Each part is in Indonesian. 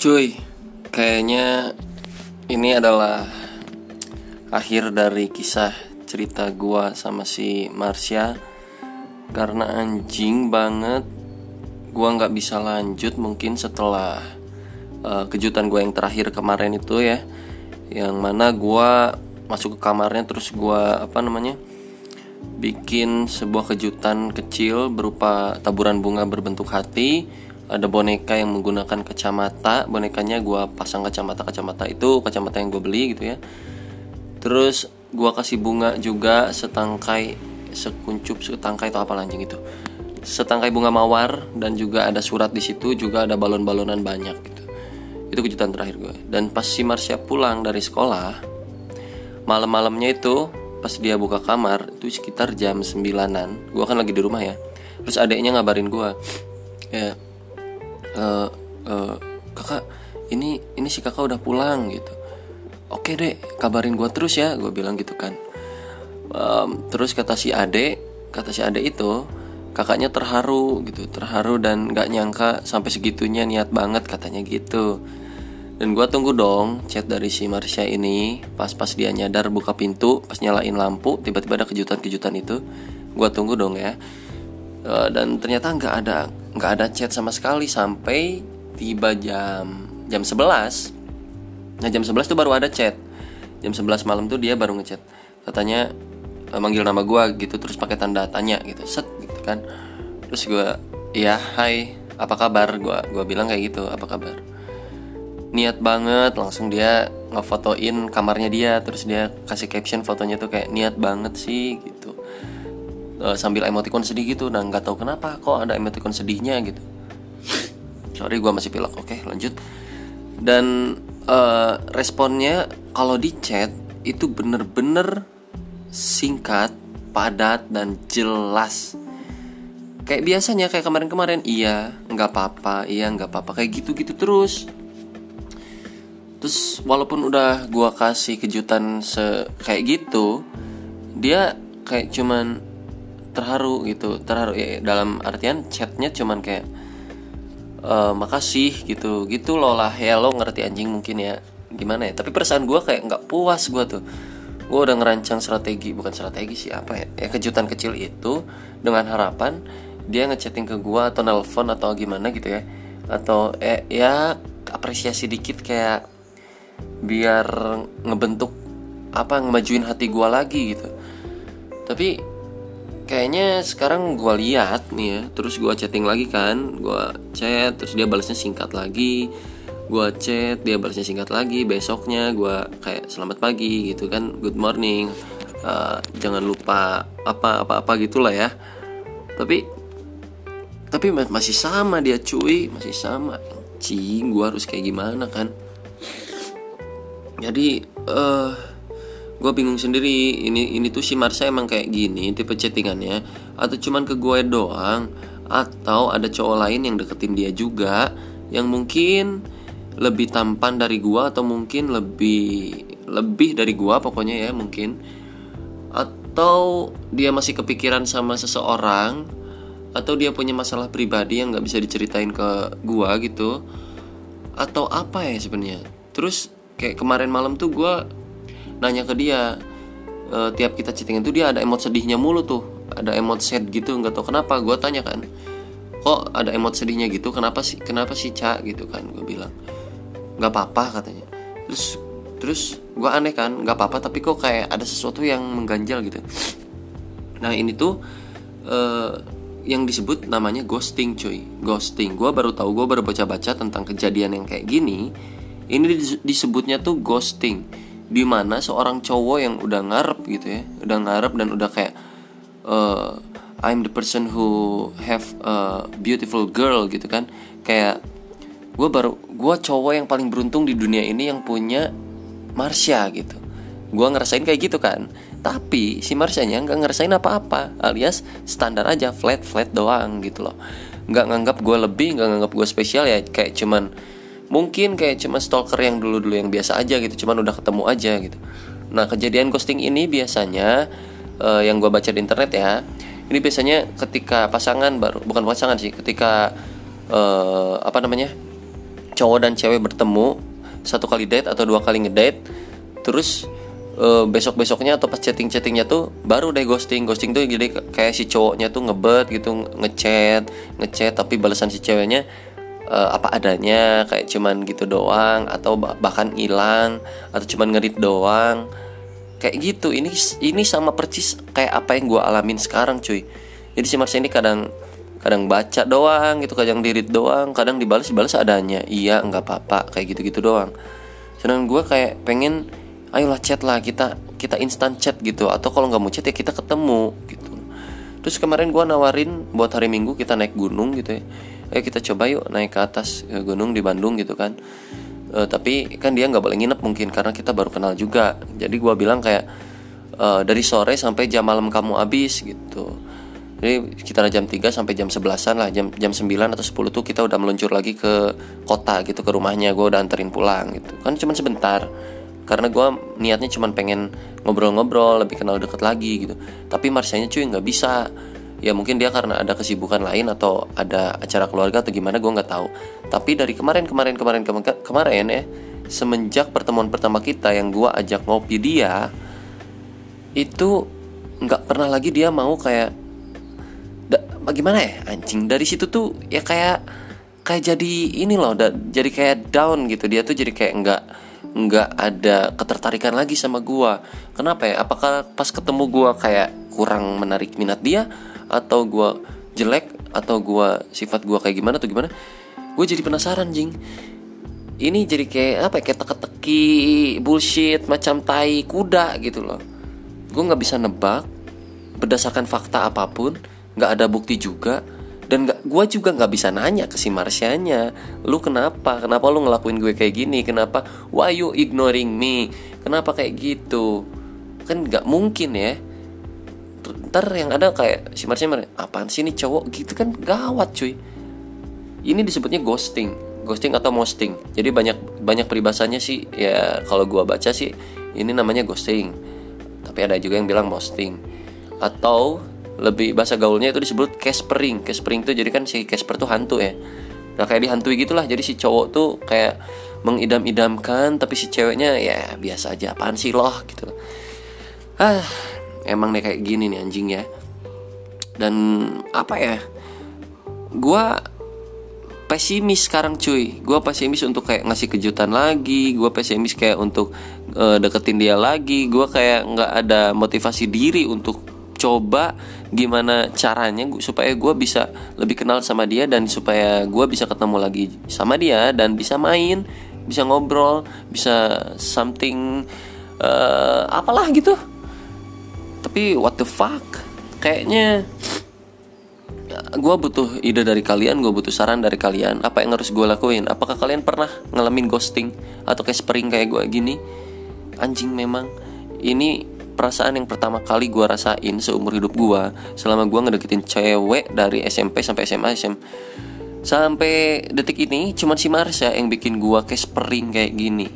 Cuy, kayaknya ini adalah akhir dari kisah cerita gua sama si Marsha karena anjing banget gua nggak bisa lanjut mungkin setelah uh, kejutan gue yang terakhir kemarin itu ya. Yang mana gua masuk ke kamarnya terus gua apa namanya bikin sebuah kejutan kecil berupa taburan bunga berbentuk hati ada boneka yang menggunakan kacamata. Bonekanya gue pasang kacamata kacamata itu kacamata yang gue beli gitu ya. Terus gue kasih bunga juga setangkai sekuncup setangkai atau apa anjing itu. Setangkai bunga mawar dan juga ada surat di situ juga ada balon-balonan banyak gitu. Itu kejutan terakhir gue dan pas si Marsha pulang dari sekolah malam-malamnya itu pas dia buka kamar itu sekitar jam sembilanan. Gue kan lagi di rumah ya. Terus adiknya ngabarin gue ya uh, uh, kakak ini ini si kakak udah pulang gitu. Oke deh kabarin gue terus ya gue bilang gitu kan. Um, terus kata si ade kata si ade itu kakaknya terharu gitu. Terharu dan gak nyangka sampai segitunya niat banget katanya gitu. Dan gue tunggu dong chat dari si Marsha ini. Pas-pas dia nyadar buka pintu pas nyalain lampu tiba-tiba ada kejutan-kejutan itu gue tunggu dong ya. Uh, dan ternyata nggak ada nggak ada chat sama sekali sampai tiba jam jam 11 nah jam 11 tuh baru ada chat. Jam 11 malam tuh dia baru ngechat. Katanya uh, manggil nama gue gitu terus pakai tanda tanya gitu. Set gitu kan. Terus gue iya hai. Apa kabar? Gue gua bilang kayak gitu apa kabar? Niat banget langsung dia ngefotoin kamarnya dia. Terus dia kasih caption fotonya tuh kayak niat banget sih gitu uh, sambil emoticon sedih gitu. Dan nggak tahu kenapa kok ada emoticon sedihnya gitu. Sorry gue masih pilek. Oke lanjut. Dan uh, responnya kalau di chat itu bener-bener singkat padat dan jelas. Kayak biasanya kayak kemarin-kemarin iya nggak apa-apa iya nggak apa-apa. Kayak gitu-gitu terus. Terus walaupun udah gue kasih kejutan se kayak gitu dia kayak cuman terharu gitu terharu. Ya dalam artian chatnya cuman kayak e, makasih gitu. Gitu loh lah. Ya lo ngerti anjing mungkin ya. Gimana ya? Tapi perasaan gue kayak nggak puas gue tuh. Gue udah ngerancang strategi bukan strategi sih apa ya, ya kejutan kecil itu dengan harapan dia ngechatting ke gue atau nelpon atau gimana gitu ya. Atau eh, ya apresiasi dikit kayak biar ngebentuk apa ngemajuin hati gue lagi gitu. Tapi kayaknya sekarang gue lihat nih ya terus gue chatting lagi kan gue chat terus dia balasnya singkat lagi gue chat dia balasnya singkat lagi besoknya gue kayak selamat pagi gitu kan good morning uh, jangan lupa apa apa apa gitulah ya. Tapi tapi masih sama dia cuy masih sama. Cing gue harus kayak gimana kan? Jadi uh, gue bingung sendiri ini ini tuh si Marsha emang kayak gini tipe chattingannya atau cuman ke gue doang atau ada cowok lain yang deketin dia juga yang mungkin lebih tampan dari gue atau mungkin lebih lebih dari gue pokoknya ya mungkin. Atau dia masih kepikiran sama seseorang atau dia punya masalah pribadi yang nggak bisa diceritain ke gue gitu. Atau apa ya sebenarnya? Terus kayak kemarin malam tuh gue nanya ke dia e, tiap kita chattingan tuh dia ada emot sedihnya mulu tuh ada emot sad gitu nggak tau kenapa. Gue tanya kan kok ada emot sedihnya gitu? Kenapa sih kenapa sih cak gitu kan gue bilang nggak apa-apa katanya. Terus terus gue aneh kan nggak apa-apa tapi kok kayak ada sesuatu yang mengganjal gitu. Nah ini tuh uh, yang disebut namanya ghosting cuy. Ghosting. Gue baru tahu gue baru baca-baca tentang kejadian yang kayak gini. Ini disebutnya tuh ghosting di mana seorang cowok yang udah ngarep gitu ya udah ngarep dan udah kayak uh, I'm the person who have a beautiful girl gitu kan. Kayak gue baru gue cowok yang paling beruntung di dunia ini yang punya Marsha gitu. Gue ngerasain kayak gitu kan. Tapi si Marsyanya nggak ngerasain apa-apa alias standar aja flat flat doang gitu loh. Nggak nganggap gue lebih nggak nganggap gue spesial ya kayak cuman mungkin kayak cuma stalker yang dulu-dulu yang biasa aja gitu cuman udah ketemu aja gitu. Nah kejadian ghosting ini biasanya uh, yang gue baca di internet ya ini biasanya ketika pasangan baru bukan pasangan sih ketika uh, apa namanya cowok dan cewek bertemu satu kali date atau dua kali ngedate terus uh, besok besoknya atau pas chatting chattingnya tuh baru deh ghosting. Ghosting tuh jadi kayak si cowoknya tuh ngebet gitu ngechat ngechat tapi balasan si ceweknya uh, apa adanya kayak cuman gitu doang atau bahkan hilang atau cuman ngerit doang. Kayak gitu ini ini sama percis kayak apa yang gue alamin sekarang cuy. Jadi si Marsha ini kadang kadang baca doang gitu kadang dirit doang kadang dibalas dibalas adanya. Iya nggak apa-apa kayak gitu gitu doang. Sedangkan gue kayak pengen ayolah chat lah kita kita instant chat gitu. Atau kalau nggak mau chat ya kita ketemu gitu. Terus kemarin gue nawarin buat hari minggu kita naik gunung gitu ya eh kita coba yuk naik ke atas ke gunung di Bandung gitu kan. E, tapi kan dia nggak boleh nginep mungkin karena kita baru kenal juga. Jadi gue bilang kayak e, dari sore sampai jam malam kamu habis gitu. Jadi sekitar jam 3 sampai jam 11an lah jam jam 9 atau 10 tuh kita udah meluncur lagi ke kota gitu ke rumahnya. Gue udah anterin pulang gitu. Kan cuma sebentar. Karena gue niatnya cuma pengen ngobrol-ngobrol lebih kenal deket lagi gitu. Tapi Marsanya cuy nggak bisa ya mungkin dia karena ada kesibukan lain atau ada acara keluarga atau gimana gue nggak tahu. Tapi dari kemarin kemarin kemarin kemarin kemarin ya semenjak pertemuan pertama kita yang gue ajak ngopi dia itu nggak pernah lagi dia mau kayak bagaimana ya anjing? Dari situ tuh ya kayak kayak jadi ini loh da, jadi kayak down gitu. Dia tuh jadi kayak nggak nggak ada ketertarikan lagi sama gua. Kenapa ya? Apakah pas ketemu gua kayak kurang menarik minat dia atau gua jelek atau gua sifat gua kayak gimana atau gimana gue jadi penasaran jing. Ini jadi kayak apa ya kayak teka-teki bullshit macam tai kuda gitu loh. Gue nggak bisa nebak berdasarkan fakta apa pun nggak ada bukti juga dan gak, gue juga nggak bisa nanya ke si Marsianya lu kenapa? Kenapa lu ngelakuin gue kayak gini? Kenapa? Why you ignoring me? Kenapa kayak gitu? Kan nggak mungkin ya ntar yang ada kayak si Marsha apaan sih ini cowok? Gitu kan gawat cuy. Ini disebutnya ghosting. Ghosting atau mosting. Jadi banyak banyak peribahasanya sih. Ya kalau gue baca sih ini namanya ghosting. Tapi ada juga yang bilang mosting. Atau lebih bahasa gaulnya itu disebut caspering. Caspering tuh jadi kan si Casper tuh hantu ya. Nah kayak dihantui gitulah. Jadi si cowok tuh kayak mengidam-idamkan tapi si ceweknya ya biasa aja. Apaan sih loh? Gitu. Ah emang nih kayak gini nih anjing ya dan apa ya? Gue pesimis sekarang cuy. Gue pesimis untuk kayak ngasih kejutan lagi. Gue pesimis kayak untuk uh, deketin dia lagi. Gue kayak nggak ada motivasi diri untuk coba gimana caranya supaya gue bisa lebih kenal sama dia dan supaya gue bisa ketemu lagi sama dia dan bisa main bisa ngobrol bisa something uh, apalah gitu tapi what the fuck? Kayaknya gue butuh ide dari kalian gue butuh saran dari kalian. Apa yang harus gue lakuin? Apakah kalian pernah ngalamin ghosting atau kayak spring kayak gue gini? Anjing memang. Ini perasaan yang pertama kali gue rasain seumur hidup gue selama gue ngedeketin cewek dari SMP sampai SMA SM sampai detik ini cuman si Marsha yang bikin gue kayak spring kayak gini.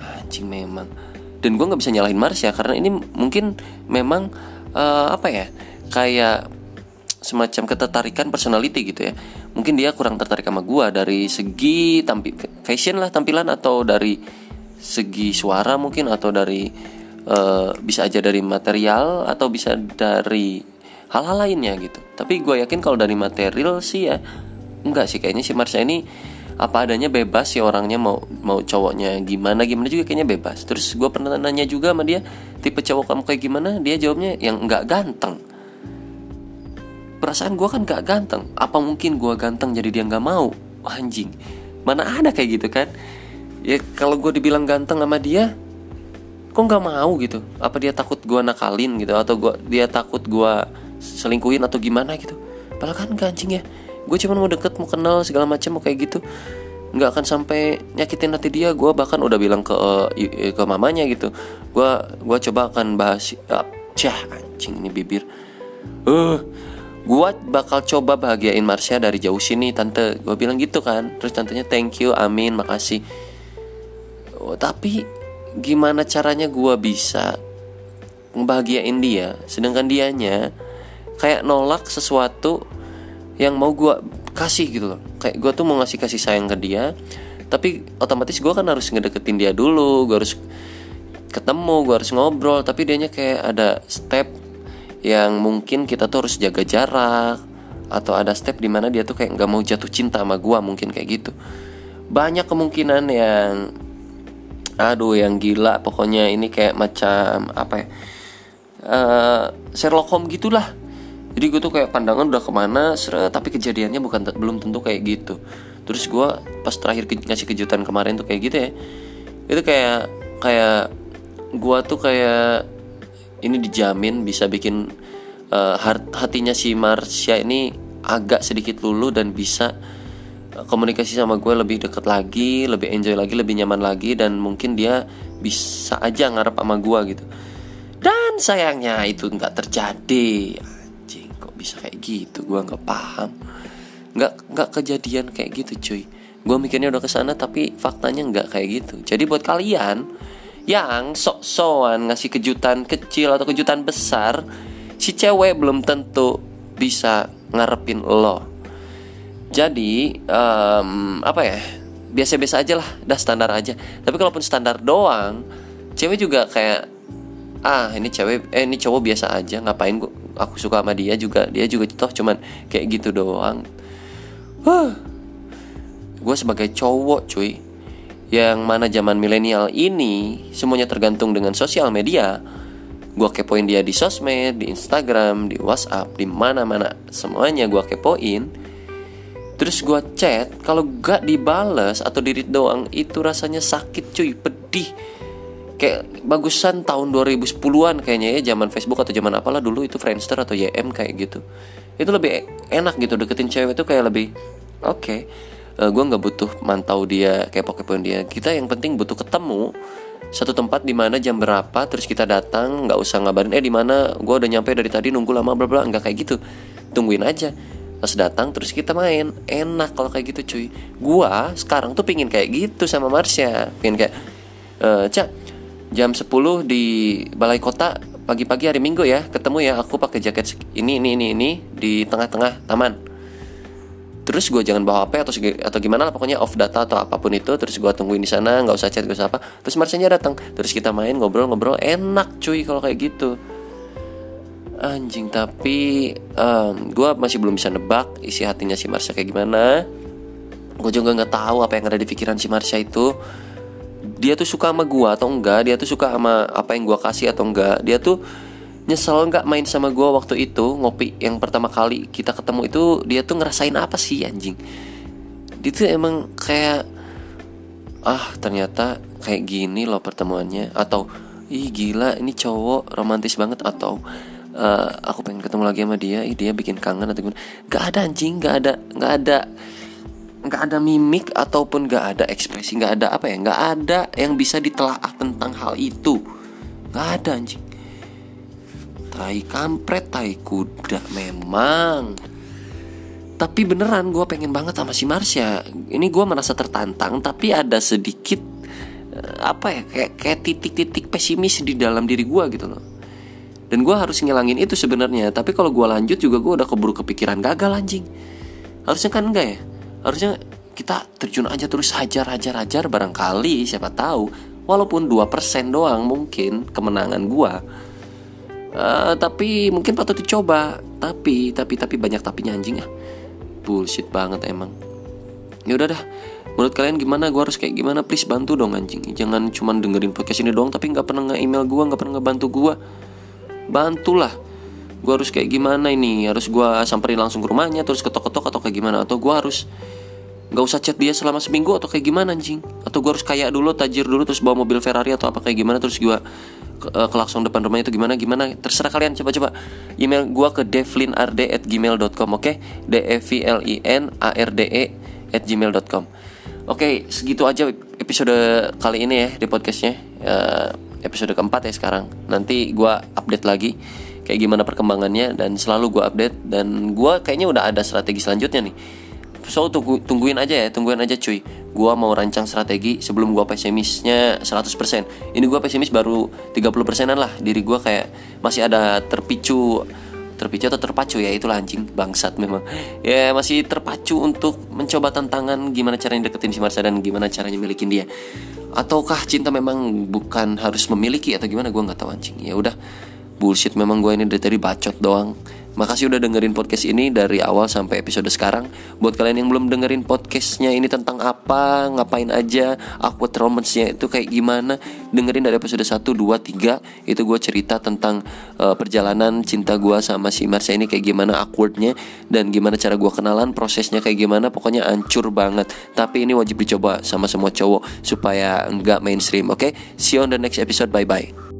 Anjing memang dan gue nggak bisa nyalahin Marsha karena ini mungkin memang uh, apa ya kayak semacam ketertarikan personality gitu ya. Mungkin dia kurang tertarik sama gue dari segi tampil fashion lah tampilan atau dari segi suara mungkin atau dari uh, bisa aja dari material atau bisa dari hal-hal lainnya gitu. Tapi gue yakin kalau dari material sih ya enggak sih. Kayaknya si Marsha ini apa adanya bebas sih orangnya mau mau cowoknya gimana gimana juga kayaknya bebas. Terus gue pernah nanya juga sama dia tipe cowok kamu kayak gimana? Dia jawabnya yang enggak ganteng. Perasaan gue kan gak ganteng. Apa mungkin gue ganteng jadi dia nggak mau? Anjing. Mana ada kayak gitu kan? Ya kalau gue dibilang ganteng sama dia kok nggak mau gitu? Apa dia takut gue nakalin gitu? Atau gua dia takut gue selingkuhin atau gimana gitu? Padahal kan gancing ya gue cuma mau deket mau kenal segala macam mau kayak gitu. Nggak akan sampai nyakitin hati dia. Gue bahkan udah bilang ke uh, ke mamanya gitu. Gue gua coba akan bahas uh, cah anjing ini bibir. Uh gue bakal coba bahagiain Marsha dari jauh sini tante. Gue bilang gitu kan. Terus tantenya thank you amin makasih. Oh, tapi gimana caranya gue bisa ngebahagiain dia? Sedangkan dianya kayak nolak sesuatu yang mau gue kasih gitu loh. Kayak gue tuh mau ngasih kasih sayang ke dia tapi otomatis gue kan harus ngedeketin dia dulu gue harus ketemu gue harus ngobrol tapi dianya kayak ada step yang mungkin kita tuh harus jaga jarak atau ada step di mana dia tuh kayak nggak mau jatuh cinta sama gue mungkin kayak gitu. Banyak kemungkinan yang aduh yang gila pokoknya ini kayak macam apa ya uh, Sherlock Holmes gitulah jadi gue tuh kayak pandangan udah ke mana seret, tapi kejadiannya bukan belum tentu kayak gitu terus gue pas terakhir ke, ngasih kejutan kemarin tuh kayak gitu ya itu kayak kayak gue tuh kayak ini dijamin bisa bikin uh, hatinya si Marsha ini agak sedikit lulu dan bisa komunikasi sama gue lebih deket lagi, lebih enjoy lagi, lebih nyaman lagi dan mungkin dia bisa aja ngarep sama gue gitu. Dan sayangnya itu nggak terjadi. Gitu? Gue nggak paham. Nggak nggak kejadian kayak gitu, cuy. Gue mikirnya udah ke sana tapi faktanya nggak kayak gitu. Jadi buat kalian yang sok-sokan ngasih kejutan kecil atau kejutan besar, si cewek belum tentu bisa ngarepin lo jadi um, apa ya biasa-biasa aja lah dah standar aja tapi kalaupun standar doang cewek juga kayak ah ini cewek eh ini cowok biasa aja ngapain gua aku suka sama dia juga dia juga toh cuman kayak gitu doang huh. gue sebagai cowok cuy yang mana zaman milenial ini semuanya tergantung dengan sosial media gue kepoin dia di sosmed di Instagram di WhatsApp di mana mana semuanya gue kepoin Terus gue chat, kalau gak dibales atau dirit doang itu rasanya sakit cuy, pedih. Kayak bagusan tahun 2010-an kayaknya ya zaman Facebook atau zaman apalah dulu itu Friendster atau YM kayak gitu. Itu lebih enak gitu deketin cewek itu kayak lebih oke. Okay, uh, eh, gue nggak butuh mantau dia kayak pokoknya dia. Kita yang penting butuh ketemu satu tempat di mana jam berapa terus kita datang nggak usah ngabarin eh di mana? Gue udah nyampe dari tadi nunggu lama bla bla nggak kayak gitu. Tungguin aja. Pas datang terus kita main. Enak kalau kayak gitu cuy. Gua sekarang tuh pingin kayak gitu sama Marsha. Pingin kayak e, cak jam 10 di balai kota pagi-pagi hari minggu ya ketemu ya aku pakai jaket ini ini ini ini di tengah-tengah taman. Terus gue jangan bawa HP atau atau gimana lah pokoknya off data atau apa pun itu terus gue tungguin di sana nggak usah chat gak usah apa. Terus Marsha datang terus kita main ngobrol-ngobrol enak cuy kalau kayak gitu. Anjing tapi um, gue masih belum bisa nebak isi hatinya si Marsha kayak gimana. Gue juga nggak tahu apa yang ada di pikiran si Marsha itu dia tuh suka sama gue atau enggak? Dia tuh suka sama apa yang gue kasih atau enggak? Dia tuh nyesel nggak main sama gue waktu itu ngopi yang pertama kali kita ketemu itu dia tuh ngerasain apa sih anjing? Dia tuh emang kayak ah ternyata kayak gini loh pertemuannya. Atau ih gila ini cowok romantis banget. Atau uh, aku pengen ketemu lagi sama dia ih dia bikin kangen atau gimana. Gak ada anjing gak ada gak ada nggak ada mimik ataupun nggak ada ekspresi nggak ada apa ya nggak ada yang bisa ditelaah tentang hal itu. Nggak ada anjing. Tai kampret tai kuda memang. Tapi beneran gue pengen banget sama si Marsha ini gue merasa tertantang tapi ada sedikit eh, apa ya kayak kayak titik-titik pesimis di dalam diri gue gitu loh. Dan gue harus ngilangin itu sebenarnya. Tapi kalau gue lanjut juga gue udah keburu kepikiran gagal anjing. Harusnya kan enggak ya harusnya kita terjun aja terus hajar hajar hajar barangkali siapa tahu. Walaupun 2% doang mungkin kemenangan gue uh, tapi mungkin patut dicoba. Tapi tapi tapi banyak tapinya anjing ah. Bullshit banget emang. Ya udah dah. Menurut kalian gimana? Gue harus kayak gimana? Please bantu dong anjing. Jangan cuma dengerin podcast ini doang tapi nggak pernah nge-email gue nggak pernah ngebantu gue bantulah. Gue harus kayak gimana ini? Harus gue samperin langsung ke rumahnya terus ketok-ketok atau kayak gimana? Atau gue harus nggak usah chat dia selama seminggu atau kayak gimana anjing. Atau gue harus kaya dulu tajir dulu terus bawa mobil Ferrari atau apa kayak gimana terus gue ke, uh, kelakson depan rumahnya itu gimana gimana. Terserah kalian coba-coba. Email gue ke devlinarde@gmail.com oke? Okay? d e v l i n a r d e at gmail.com oke okay, segitu aja episode kali ini ya di podcastnya. Uh, episode keempat ya sekarang. Nanti gue update lagi kayak gimana perkembangannya dan selalu gue update. Dan gue kayaknya udah ada strategi selanjutnya nih so tunggu, tungguin aja ya tungguin aja cuy. Gue mau rancang strategi sebelum gue pesimisnya 100% ini gue pesimis baru 30 persenan lah. Diri gue kayak masih ada terpicu terpicu atau terpacu ya itulah anjing bangsat memang. Ya masih terpacu untuk mencoba tantangan gimana caranya deketin si Marsha dan gimana caranya milikin dia. Ataukah cinta memang bukan harus memiliki atau gimana? Gue nggak tahu anjing. Ya udah bullshit memang gue ini dari tadi bacot doang Makasih udah dengerin podcast ini dari awal sampai episode sekarang. Buat kalian yang belum dengerin podcastnya ini tentang apa, ngapain aja, awkward romance-nya itu kayak gimana, dengerin dari episode 1, 2, 3 Itu gue cerita tentang uh, perjalanan cinta gue sama si Marsha ini kayak gimana awkwardnya Dan gimana cara gue kenalan, prosesnya kayak gimana, pokoknya ancur banget Tapi ini wajib dicoba sama semua cowok supaya nggak mainstream, oke? Okay? See you on the next episode, bye-bye